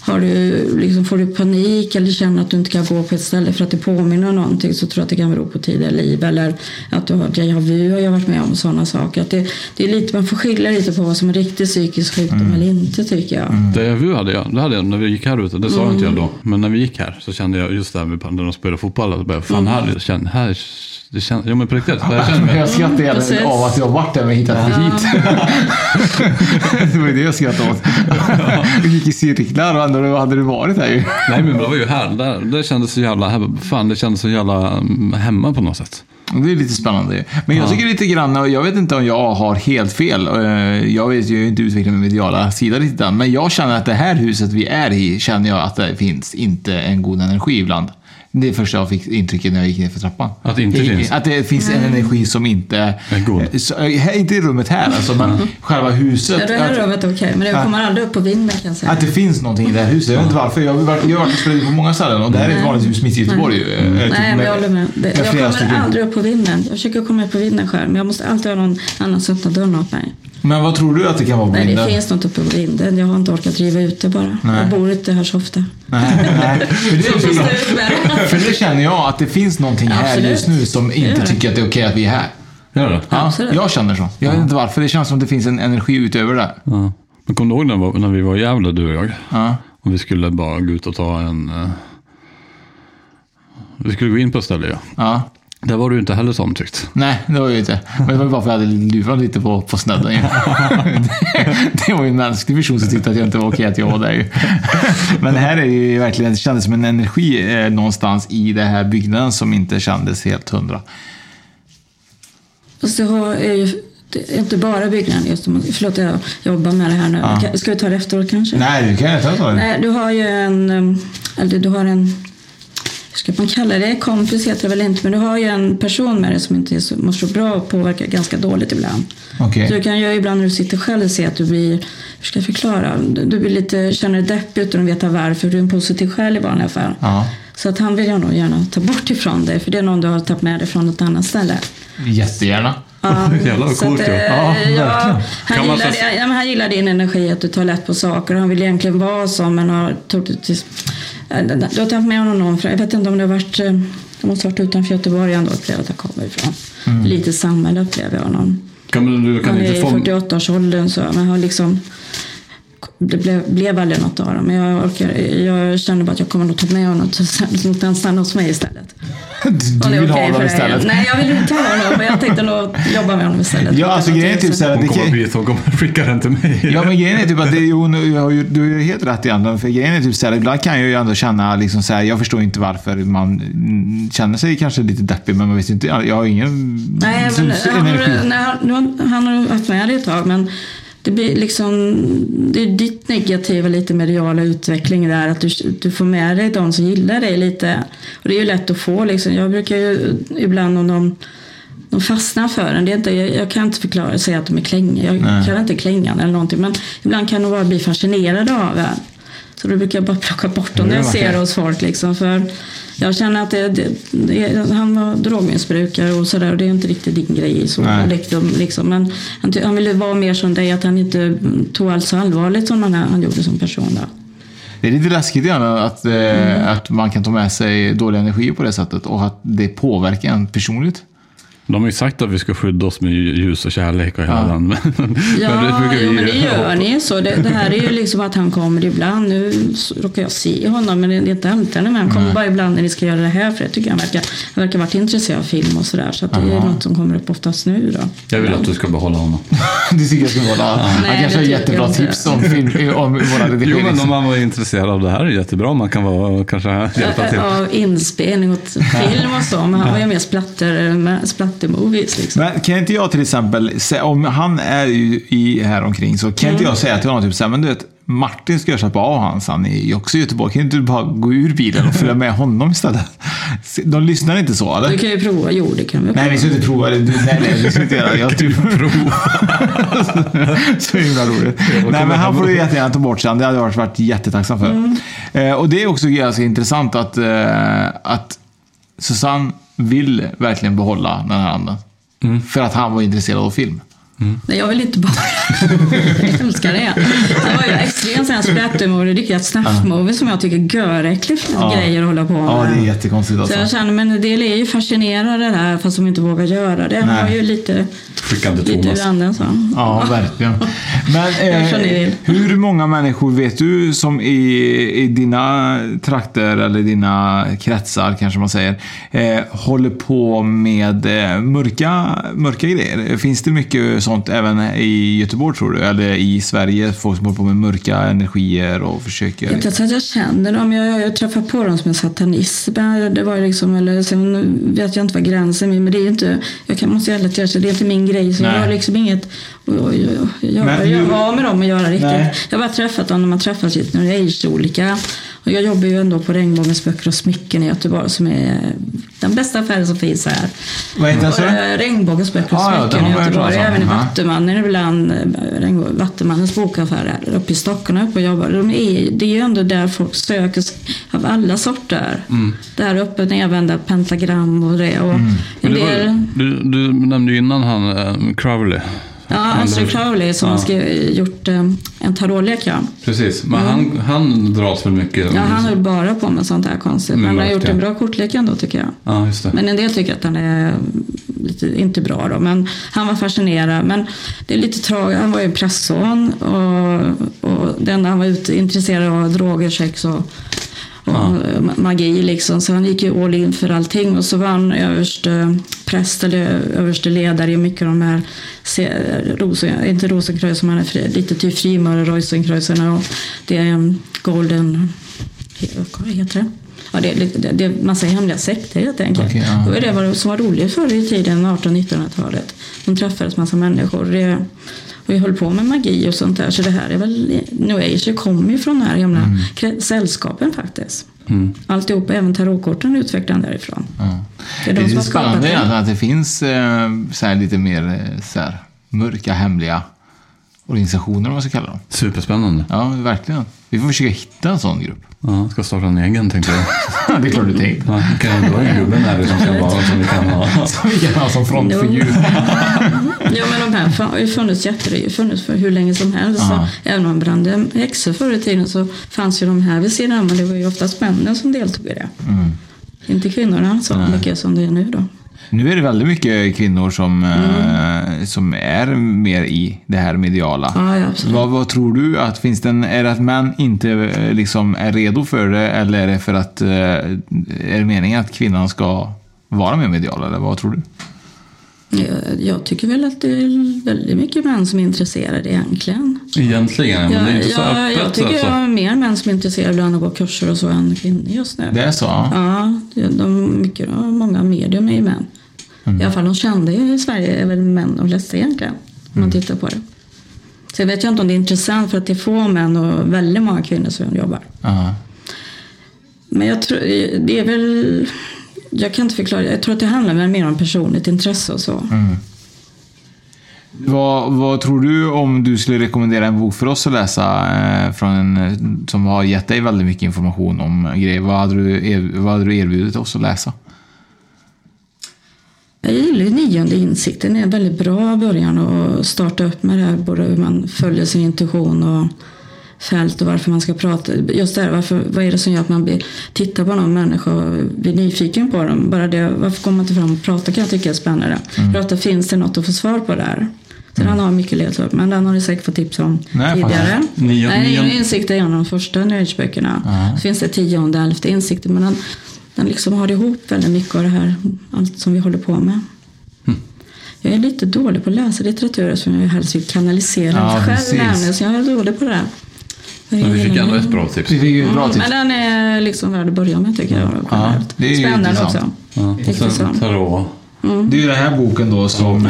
Har du, liksom, får du panik eller känner att du inte kan gå på ett ställe för att det påminner om någonting så tror jag att det kan bero på tidigare liv. Eller att du har déjà vu har jag varit med om sådana saker. Att det, det är lite, man får skilja lite på vad som är riktig psykisk sjukdom Mm. eller inte tycker jag. Déjà vu hade jag, det hade jag när vi gick här ute. Det sa Mm. inte jag då. Men när vi gick här så kände jag just det här med när de spelade fotboll. Att bara, fan, Mm. här, känner, här, det känns, ja men på riktigt. Jag känner mig, Jag skrattar Precis. gärna av att jag har varit där och hittat hit. det var ju det jag skrattade åt. Du gick i cirklar och ändå hade du varit här ju. nej men det var ju här. Där, det kändes så jävla, fan det kändes så jävla mm, hemma på något sätt. Det är lite spännande ju. Men jag Ja. tycker lite grann, och jag vet inte om jag har helt fel. Eh, Jag vet ju inte utvecklat min mediala sida riktigt än. Men jag känner att det här huset vi är i, känner jag att det finns inte en god energi ibland. Det är första jag fick intrycket när jag gick ner för trappan. Att det inte I- finns? Att det finns en energi som inte... Är god. Så, eh, inte i rummet här alltså, men själva huset. Ja, det här att- rummet är okej, men det kommer aldrig upp på vinden kan jag säga. Att det finns någonting i det här huset. Jag vet inte varför. Jag har varit, jag har varit och spelat på många ställen och det här är ett vanligt hus mitt i Göteborg. Nej. typ Nej, men jag håller med. Det, med jag kommer aldrig upp på vinden. Jag försöker komma upp på vinden själv, men jag måste alltid ha någon annan som öppnar dörren åt mig. Men vad tror du att det kan vara på Nej, det vinden? finns något uppe på vinden. Jag har inte orkat driva ut det bara. Nej. Jag bor inte här så ofta. Nej, nej. För, det, för det känner jag att det finns någonting här Absolut. just nu som inte tycker att det är okej att vi är här. Gör det? Ja, Absolut. jag känner så. Jag vet inte varför. Det känns som att det finns en energi utöver det. Ja. Men kom du ihåg när, vi var- när vi var i Gävle, du och jag? Ja. Och vi skulle bara gå ut och ta en... eh, Vi skulle gå in på ett ställe ja. Ja. Där var du inte heller så omtyckt. Nej, det var ju inte. Men det var ju bara för att jag hade lurat lite på, på snedden. det, det var ju en mänsklig person som tyckte att jag inte var okej att jag var där ju. Men här är ju verkligen, det kändes som en energi eh, någonstans i den här byggnaden som inte kändes helt hundra. Det har- är ju det är inte bara byggnaden. Just, förlåt, jag jobbar med det här nu. Ja. Ka- Ska vi ta det efteråt kanske? Nej, du kan inte ta det. Nej, du har ju en... um, Eller du har en... Hur ska man kalla det? Kompis heter det väl inte, men du har ju en person med dig som inte är så, mår så bra och påverkar ganska dåligt ibland. Okej. Så du kan ju ibland när du sitter själv se att du blir, hur ska jag förklara? Du, du blir lite, känner dig deppig utan att veta varför. Du är en positiv själ i vanliga fall. Ja. Så att han vill jag nog gärna ta bort ifrån dig, för det är någon du har tagit med dig från något annat ställe. Jättegärna. Ja, Jävlar vad coolt att, eh, Ja, ja, han, gillar, ja, han din energi, att du tar lätt på saker. Han vill egentligen vara så, men har tog det till, eh, Du har tagit med honom någon, från- jag vet inte om det har varit, eh, det måste ha varit utanför Göteborg ändå, upplever jag att han kommer ifrån. Lite samhälle upplever jag honom. Kan, du- kan Han är inte i få... 48-årsåldern så, men har liksom det blev, blev aldrig något av dem. Men jag, orkar, jag känner bara att jag kommer nog ta med honom till han stannar hos mig istället. Det Du vill ha okej honom dig. istället? Nej, jag vill inte ha honom. Men jag tänkte nog jobba med honom istället. Ja, alltså grejen är typ såhär... Hon det kommer kan- hit, hon kommer skicka den till mig. Ja men grejen är typ att det, jo, nu- jag har ju, du har ju helt rätt i andra. För grejen är typ såhär, ibland kan jag ju ändå känna liksom såhär, jag förstår inte varför man känner sig kanske lite deppig, men man vet inte, jag har ingen Nej, men så- han, energi. nej, han, nu har- han har haft med det ett tag, men det blir liksom, det är ditt negativa, lite mediala utveckling där, att du, du får med dig de som gillar dig lite. Och det är ju lätt att få liksom. Jag brukar ju ibland om de, de fastnar för en, det är inte, jag, jag kan inte förklara, säga att de är klängiga, jag Nej. kallar inte klängan eller någonting, men ibland kan de bara bli fascinerade av en. Så då brukar jag bara plocka bort dem Det när jag ser det. hos folk. Liksom, för jag känner att det, det, det, han var drogmissbrukare och sådär och det är inte riktigt din grej. Så, liksom. Men han, han ville vara mer som dig, att han inte tog allt så allvarligt som han, han gjorde som person. Då. Det är lite läskigt att, eh, att man kan ta med sig dålig energi på det sättet och att det påverkar en personligt. De har ju sagt att vi ska skydda oss med ljus och kärlek och hela Ja. den. Men, Ja, det brukar vi jo, men det gör ni så. Det, det här är ju liksom att han kommer ibland. Nu så råkar jag se honom, men det är inte alltid. Men han kommer Nej. bara ibland när ni ska göra det här. För jag tycker han verkar, han verkar varit intresserad av film och sådär. Så att det är något som kommer upp oftast nu då. Jag vill att du ska behålla honom. Du tycker jag ska hålla... Han Nej, kanske har det jättebra tips om, film, om våra Jo, redigerings... men om man var intresserad av det här är det jättebra. Man kan vara, kanske hjälpa till. Av inspelning och film och så. Men han var ju mer splatter, med splattermovies liksom. Men kan inte jag till exempel, om han är ju i här omkring så kan inte Mm. jag säga till honom typ så här, men du vet, Martin ska jag köpa av hans, han är ju också i Göteborg. Kan inte du bara gå ur bilen och följa med honom istället? De lyssnar inte så eller? Du kan ju prova. Jo, det kan vi Nej, vi ska inte prova det. Du, nej, nej, vi ska inte göra det. Jag typ... så himla roligt. Nej, men han får du jättegärna ta bort sen. Det hade jag varit- varit jättetacksam för. Mm. Eh, och det är också ganska intressant att, eh, att Susanne vill verkligen behålla den här anden. För att han var intresserad av film. Nej, jag vill inte bara... jag älskar det. Det var ju extremt sån här splattermovie, riktigt snaff-movie som jag tycker är göräcklig Ja. grejer att hålla på med. Ja, det är jättekonstigt Så alltså. jag känner, men en del är ju fascinerade där fast de inte vågar göra det. Nej. var ju lite, Skicka inte lite ur anden så. Ja, verkligen. Men eh, hur många människor vet du som i, i dina trakter eller dina kretsar kanske man säger eh, håller på med eh, mörka, mörka grejer? Finns det mycket sånt även i Göteborg tror du? Eller i Sverige? Folk som håller på med mörka energier och försöker... Inte så att jag känner dem. Jag, jag, jag träffar på dem som är satanister. Det var liksom, eller, sen vet jag inte vad gränsen är, men det är inte, jag kan, måste ärligt erkänna, det är inte min grej. Så jag har liksom inget att- att göra Men hur- göra med dem att göra riktigt. Nej. Jag har bara träffat dem när man träffas i några age-olika. Och jag jobbar ju ändå på Regnbågens böcker och smycken i Göteborg som är den bästa affären som finns här. Vad heter den, eh, Regnbågens böcker och Ja, ja, smycken den i Göteborg. Även i Ja. Vattumannen ibland. eh, Vattumannens bokaffär här uppe i Stockholm uppe och jobbar. De är, det är ju ändå där folk söker av alla sorter. Mm. Där uppe nedvända pentagram och det. Och en det var, du, du nämnde ju innan han eh, Crowley. Ja, Astrid Crowley som Ja. har skrivit, gjort eh, en tarotlek. Ja. Precis, men Mm. han, han dras väl mycket? Ja, han höll bara på med sånt här konstigt. Men han har gjort ja. en bra kortlek ändå tycker jag. Ja, just det. Men en del tycker att han är lite, inte bra då. Men han var fascinerad. Men det är lite tragiskt. Han var ju prästson. Och, och enda han var ute, intresserad av droger, sex och, och ma- magi liksom. Så han gick ju all in för allting. Och så var han överste präst eller överste ledare i mycket av de här Rosen, inte Rosenkreuzer, men lite typ till frimöre Rosenkreuserna och det är en Golden, vad heter det? Ja, det det, det är massa hemliga sekter helt enkelt. Okej, ja. Det var det var- som var roligt förr i tiden, 1800-1900-talet. De träffades massa människor. Det, och vi höll på med magi och sånt där. Så det här är väl, New Age det kommer ju från de här gamla Mm. sällskapen faktiskt. Mm. Alltihop, även tarotkorten utvecklade han därifrån. Ja. Det är Det de är som spännande det. att det finns eh, så lite mer eh, så här, mörka, hemliga organisationer, om man ska kalla dem. Superspännande. Ja, verkligen. Vi får försöka hitta en sån grupp. Ja, jag ska starta en egen tänkte jag. det är klart du tänkte. Ja, kan jag dra en gubbe med dig som ska vara som vi kan ha? Som vi kan ha som frontfigur. Ja, men de här har ju funnits jätte, det har ju funnits för hur länge som helst. Så även om man brände häxor förr i tiden så fanns ju de här vid sidan. Men det var ju oftast männen som deltog i det. Mm. Inte kvinnorna så Nej. mycket som det är nu då. Nu är det väldigt mycket kvinnor som, Mm. eh, som är mer i det här mediala. Ja, vad, vad tror du? att finns det en, Är det att män inte eh, liksom är redo för det eller är det för att eh, är det meningen att kvinnan ska vara mer medial? Eller vad tror du? Jag, jag tycker väl att det är väldigt mycket män som är intresserade egentligen. Egentligen, men det är inte så ja, öppet. jag tycker alltså. jag har mer män som är intresserade av att gå kurser och så än kvinnor just nu. Det är så? Ja, de, mycket, många medium är ju män. Mm. I alla fall de kända i Sverige är väl män de flesta egentligen. Om Mm. man tittar på det. Så jag vet ju inte om det är intressant för att det är få män och väldigt många kvinnor som jobbar. Ja. Men jag tror, det är väl, jag kan inte förklara, jag tror att det handlar väl mer om personligt intresse och så. Mm. Vad, vad tror du om du skulle rekommendera en bok för oss att läsa eh, från en, eh, som har gett dig väldigt mycket information om grejer? Vad hade du, vad hade du erbjudit oss att läsa? Jag gillar nionde insikten, det är en väldigt bra början att starta upp med det här. Både hur man följer sin intuition och fält och varför man ska prata. Just det här, varför, vad är det som gör att man blir, tittar på någon människa och blir nyfiken på dem? Bara det, varför kommer man inte fram och pratar kan jag tycka är spännande. Mm. Ofta finns det något att få svar på där. Sen han har mycket ledtråd, men den har ni säkert fått tips om Nej, tidigare. Nio- Nej, nio- Insikt är en av de första New Age-böckerna. Så finns det tionde elfte insikter, men den, den liksom har ihop väldigt mycket av det här, allt som vi håller på med. Jag är lite dålig på att läsa litteratur som jag helst vill kanalisera Ja, själv precis. nämligen, så jag är dålig på det. där. Men vi fick ändå ett bra tips. Vi fick ett bra Mm, tips. Men den är liksom värd att börja med tycker jag. Ja, det är Spännande intressant. också. Ja, och Intressant. sen tarot. Mm. Det är ju den här boken då som...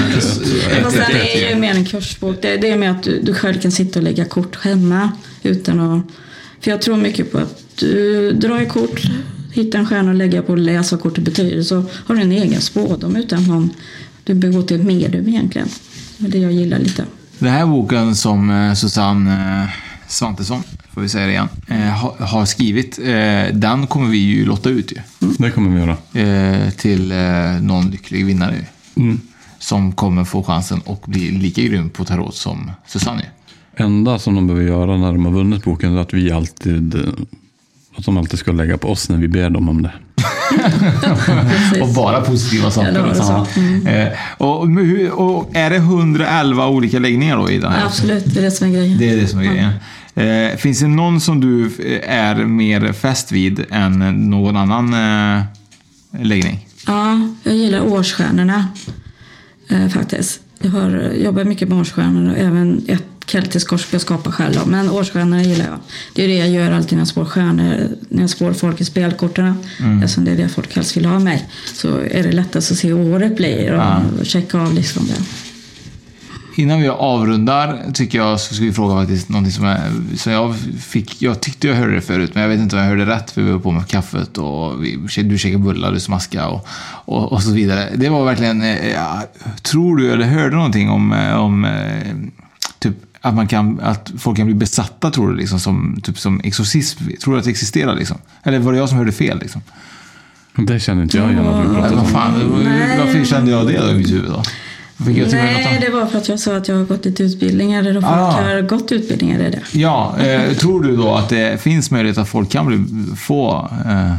Fast den är ju mer en kursbok. Det, det är mer att du, du själv kan sitta och lägga kort hemma. Utan att, för jag tror mycket på att du drar kort, hittar en stjärna och lägger på vad kortet betyder. Så har du en egen spådom utan någon, du begår till ett medium egentligen. Det är det jag gillar lite. Den här boken som eh, Susanne eh, Svantesson, får vi säga det igen, eh, ha- har skrivit, den kommer vi ju lotta ut ju. Det kommer vi göra. Till någon lycklig vinnare ju. Mm. Som kommer få chansen att bli lika grym på tarot som Susanne är. enda som de behöver göra när de har vunnit boken är att vi alltid att de alltid ska lägga på oss när vi ber dem om det. och bara positiva saker. Ja. Mm. Eh, och, och är det 111 olika läggningar då i den här? Absolut, det är det som är grejen. Det är det som är grejen. Eh, finns det någon som du eh, är mer fäst vid än någon annan eh, läggning? Ja, jag gillar årsstjärnorna faktiskt. Jag har jobbat mycket med årsstjärnor och även ett keltiskt kors jag skapar själv. då. Men årsstjärnor gillar jag. Det är det jag gör alltid när jag spår stjärnor. När jag spår folk i spelkorten. Mm. Eftersom det är det folk helst vill ha mig. Så är det lättast att se hur året blir och Ja. checka av liksom det. Innan vi avrundar tycker jag så ska vi fråga faktiskt någonting som, är, som jag fick. Jag tyckte jag hörde det förut, men jag vet inte om jag hörde rätt för vi var på med kaffet och vi, du käkade bullar, du smaskade och, och, och så vidare. Det var verkligen, eh, ja, tror du eller hörde någonting om, eh, om eh, att, man kan, att folk kan bli besatta, tror du, liksom, som, typ som exorcism? Tror du att det existerar? Liksom? Eller var det jag som hörde fel? Liksom? Det känner inte jag igen att pratar vad om. fan, varför kände jag det då i mitt huvud? Då? Nej, det var för att jag sa att jag har gått lite utbildningar. Eller folk Ah. har gått utbildningar i det. Ja, eh, tror du då att det finns möjlighet att folk kan bli, få eh,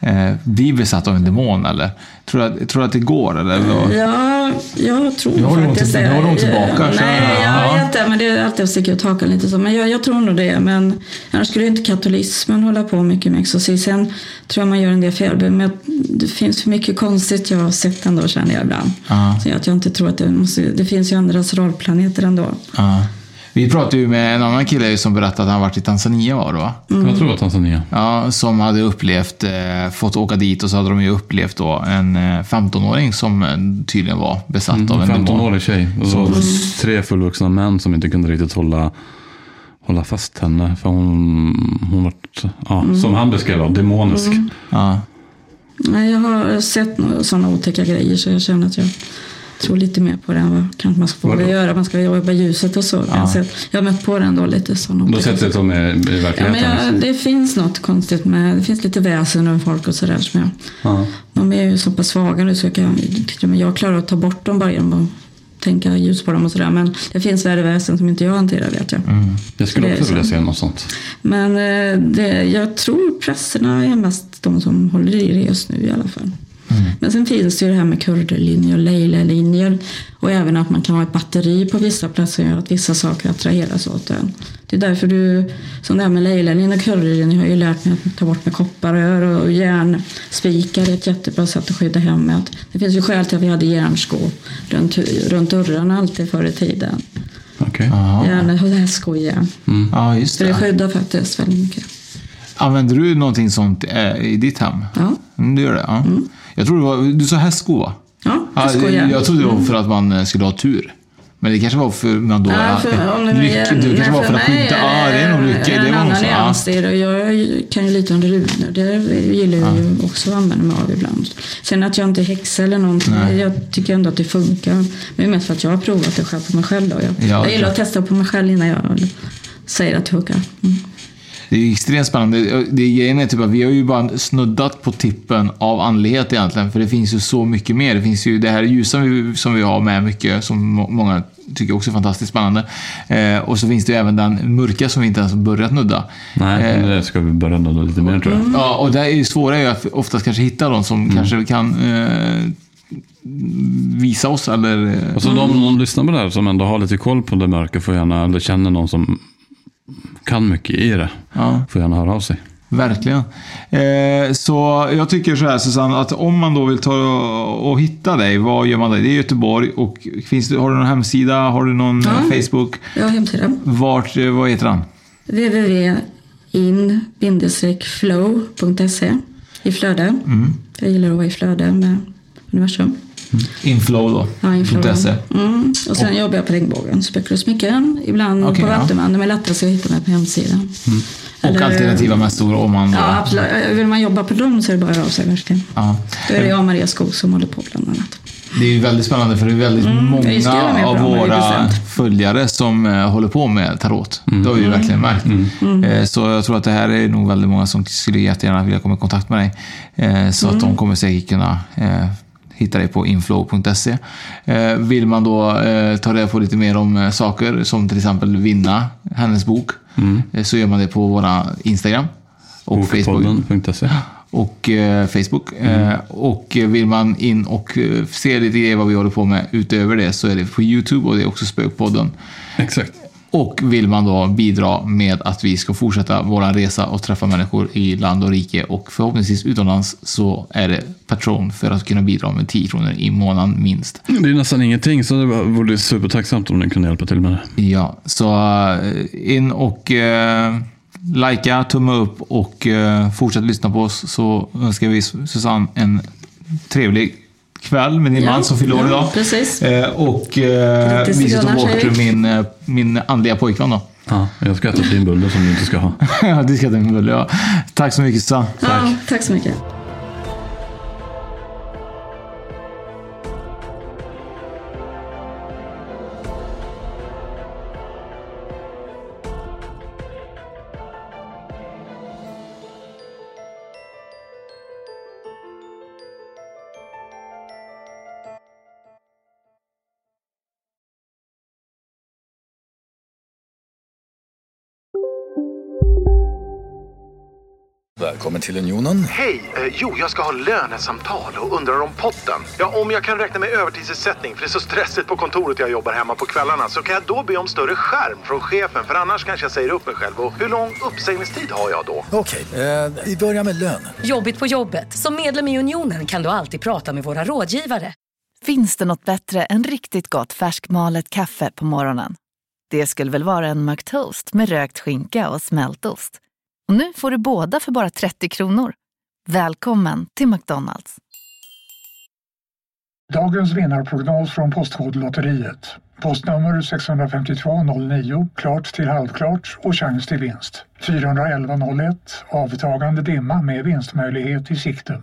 eh, bli besatt av en demon eller? Tror du att, tror att det går eller? Ja, jag tror hon faktiskt till- nu håller hon tillbaka, Nej, jag ja. vet det, men det är alltid att sticka ut hakan lite så. Men jag, jag tror nog det. Men annars skulle inte katolismen hålla på mycket med exorcism. Sen tror jag man gör en del fel. Men jag- det finns för mycket konstigt jag har sett ändå känner jag ibland. Ja. Så att jag inte tror att det måste... Det finns ju andra astralplaneter ändå. Ja. Vi pratade ju med en annan kille som berättade att han varit i Tanzania var det va? Mm. Jag tror att Tanzania. Ja, som hade upplevt, eh, fått åka dit och så hade de ju upplevt då en eh, 15-åring som eh, tydligen var besatt av en En demon. 15-årig tjej. Och så tre fullvuxna män som inte kunde riktigt hålla, hålla fast henne. För hon, hon var, ja, Mm. som han beskrev det, demonisk. Ja. Nej, jag har sett sådana otäcka grejer så jag känner att jag tror lite mer på det än vad kanske man ska Vadå? göra. Man ska jobba ljuset och så. Sett, jag har mött på det ändå lite har otäcka sett det som är i Ja, men verkligheten? jag, det finns något konstigt med, det finns lite väsen och folk och sådär som jag, Ja. de är ju så pass svaga nu så jag, kan, jag klarar att ta bort dem bara genom att tänka ljus på dem och sådär. Men det finns värre väsen som inte jag hanterar vet jag. Jag skulle också vilja se något sånt. Men eh, det, jag tror prästerna är mest de som håller i det just nu i alla fall. Men sen finns det ju det här med kurderlinjer och Leila-linjer. Och även att man kan ha ett batteri på vissa platser som gör att vissa saker attraheras åt en. Det är därför du, som det här med Leila-linjer och kurderlinjer, har jag ju lärt mig att ta bort med kopparrör och järnspikar är ett jättebra sätt att skydda hemmet. Det finns ju skäl till att vi hade järnsko runt, runt dörrarna alltid förr i tiden. Okej. Järn, hästskojärn. Ja, just det det. skyddar faktiskt väldigt mycket. Använder du någonting sånt eh, i ditt hem? Ja. Mm, du gör det? Ja. Jag tror det var, du sa hästsko va? Ja, Ja, hästskojärn. jag trodde det var för att man eh, skulle ha tur. Men det kanske var för man då... Ja, för, om det lyck, det nej, kanske var för att skydda... Ja, det är nog lycka. en Det var nog annan. Ja. nyans. Och Jag kan ju lite om runor. Det gillar jag ju också att använda mig av ibland. Sen att jag inte är häxa eller någonting. Nej. Jag tycker ändå att det funkar. Men det är mest för att jag har provat det själv på mig själv. Då. Jag, Ja, jag gillar att testa på mig själv innan jag säger att det funkar. Mm. Det är extremt spännande. Det grejen är typ att vi har ju bara snuddat på tippen av andlighet egentligen. För det finns ju så mycket mer. Det finns ju det här ljusa som vi har med mycket, som må- många tycker också är fantastiskt spännande. Eh, och så finns det ju även den mörka som vi inte ens har börjat nudda. Nej, Eh, det ska vi börja nudda lite mer tror jag. Ja, och det är ju svåra är ju att oftast kanske hitta de som kanske kan eh, visa oss eller... Alltså de som lyssnar på det här som ändå har lite koll på det mörka får gärna, eller känner någon som kan mycket i det, Ja. får gärna höra av sig. Verkligen. Eh, så jag tycker så här Susanne, att om man då vill ta och hitta dig, vad gör man då? Det är Göteborg och finns det, har du någon hemsida? Har du någon Ja. eh, Facebook? Jag har hemsida. Vart, eh, vad heter den? www.in-flow.se i flöde. Mm. Jag gillar att vara i flöde med universum. Inflow då? Ja, inflow. Mm. Och sen jobbar jag på Regnbågen. Spökar och smycken. Ibland Okej, på ja. Vattuman. De är lättast att hitta mig på hemsidan. Och Eller- alternativa mässor om man... Ja, absolut. Vill man jobba på dem så är det bara att höra av sig verkligen. Ja. Då är det jag och Maria Skog som håller på bland annat. Det är ju väldigt spännande för det är väldigt Mm, många av våra följare som eh, håller på med tarot. Det har vi ju Mm. verkligen märkt. Mm. Eh, så jag tror att det här är nog väldigt många som skulle jättegärna vilja komma i kontakt med dig. Eh, så att Mm. de kommer säkert kunna hitta dig på inflow.se. Eh, vill man då eh, ta reda på lite mer om eh, saker som till exempel vinna hennes bok eh, så gör man det på våra Instagram och Facebook och Facebook. Eh, och vill man in och se lite grejer vad vi håller på med utöver det så är det på YouTube och det är också Spökpodden. Exakt. Och vill man då bidra med att vi ska fortsätta vår resa och träffa människor i land och rike och förhoppningsvis utomlands så är det Patron för att kunna bidra med 10 kronor i månaden minst. Det är nästan ingenting, så det vore supertacksamt om ni kunde hjälpa till med det. Ja, så eh, in och eh, likea, tumma upp och eh, fortsätt lyssna på oss så önskar vi Susanne en trevlig kväll med din Ja, man som fyller år ja, idag. precis. Eh, och eh, Grattis vi till ska ta Gunnar, bort min, eh, min andliga pojkvän då. Ja, jag ska äta din bulle som du inte ska ha. Ja, det ska den väl, ja. Tack så mycket Susanne. Ja, tack så mycket. Välkommen till Unionen. Hej! Eh, jo, jag ska ha lönesamtal och undrar om potten. Ja, om jag kan räkna med övertidsersättning för det är så stressigt på kontoret jag jobbar hemma på kvällarna så kan jag då be om större skärm från chefen för annars kanske jag säger upp mig själv. Och hur lång uppsägningstid har jag då? Okej, eh, vi börjar med lön. Jobbigt på jobbet. Som medlem i Unionen kan du alltid prata med våra rådgivare. Finns det något bättre än riktigt gott färskmalet kaffe på morgonen? Det skulle väl vara en McToast med rökt skinka och smältost. Och nu får du båda för bara 30 kronor. Välkommen till McDonalds. Dagens vinnarprognos från Postkodlotteriet. Postnummer 65209, klart till halvklart och chans till vinst. 41101, avtagande dimma med vinstmöjlighet i sikte.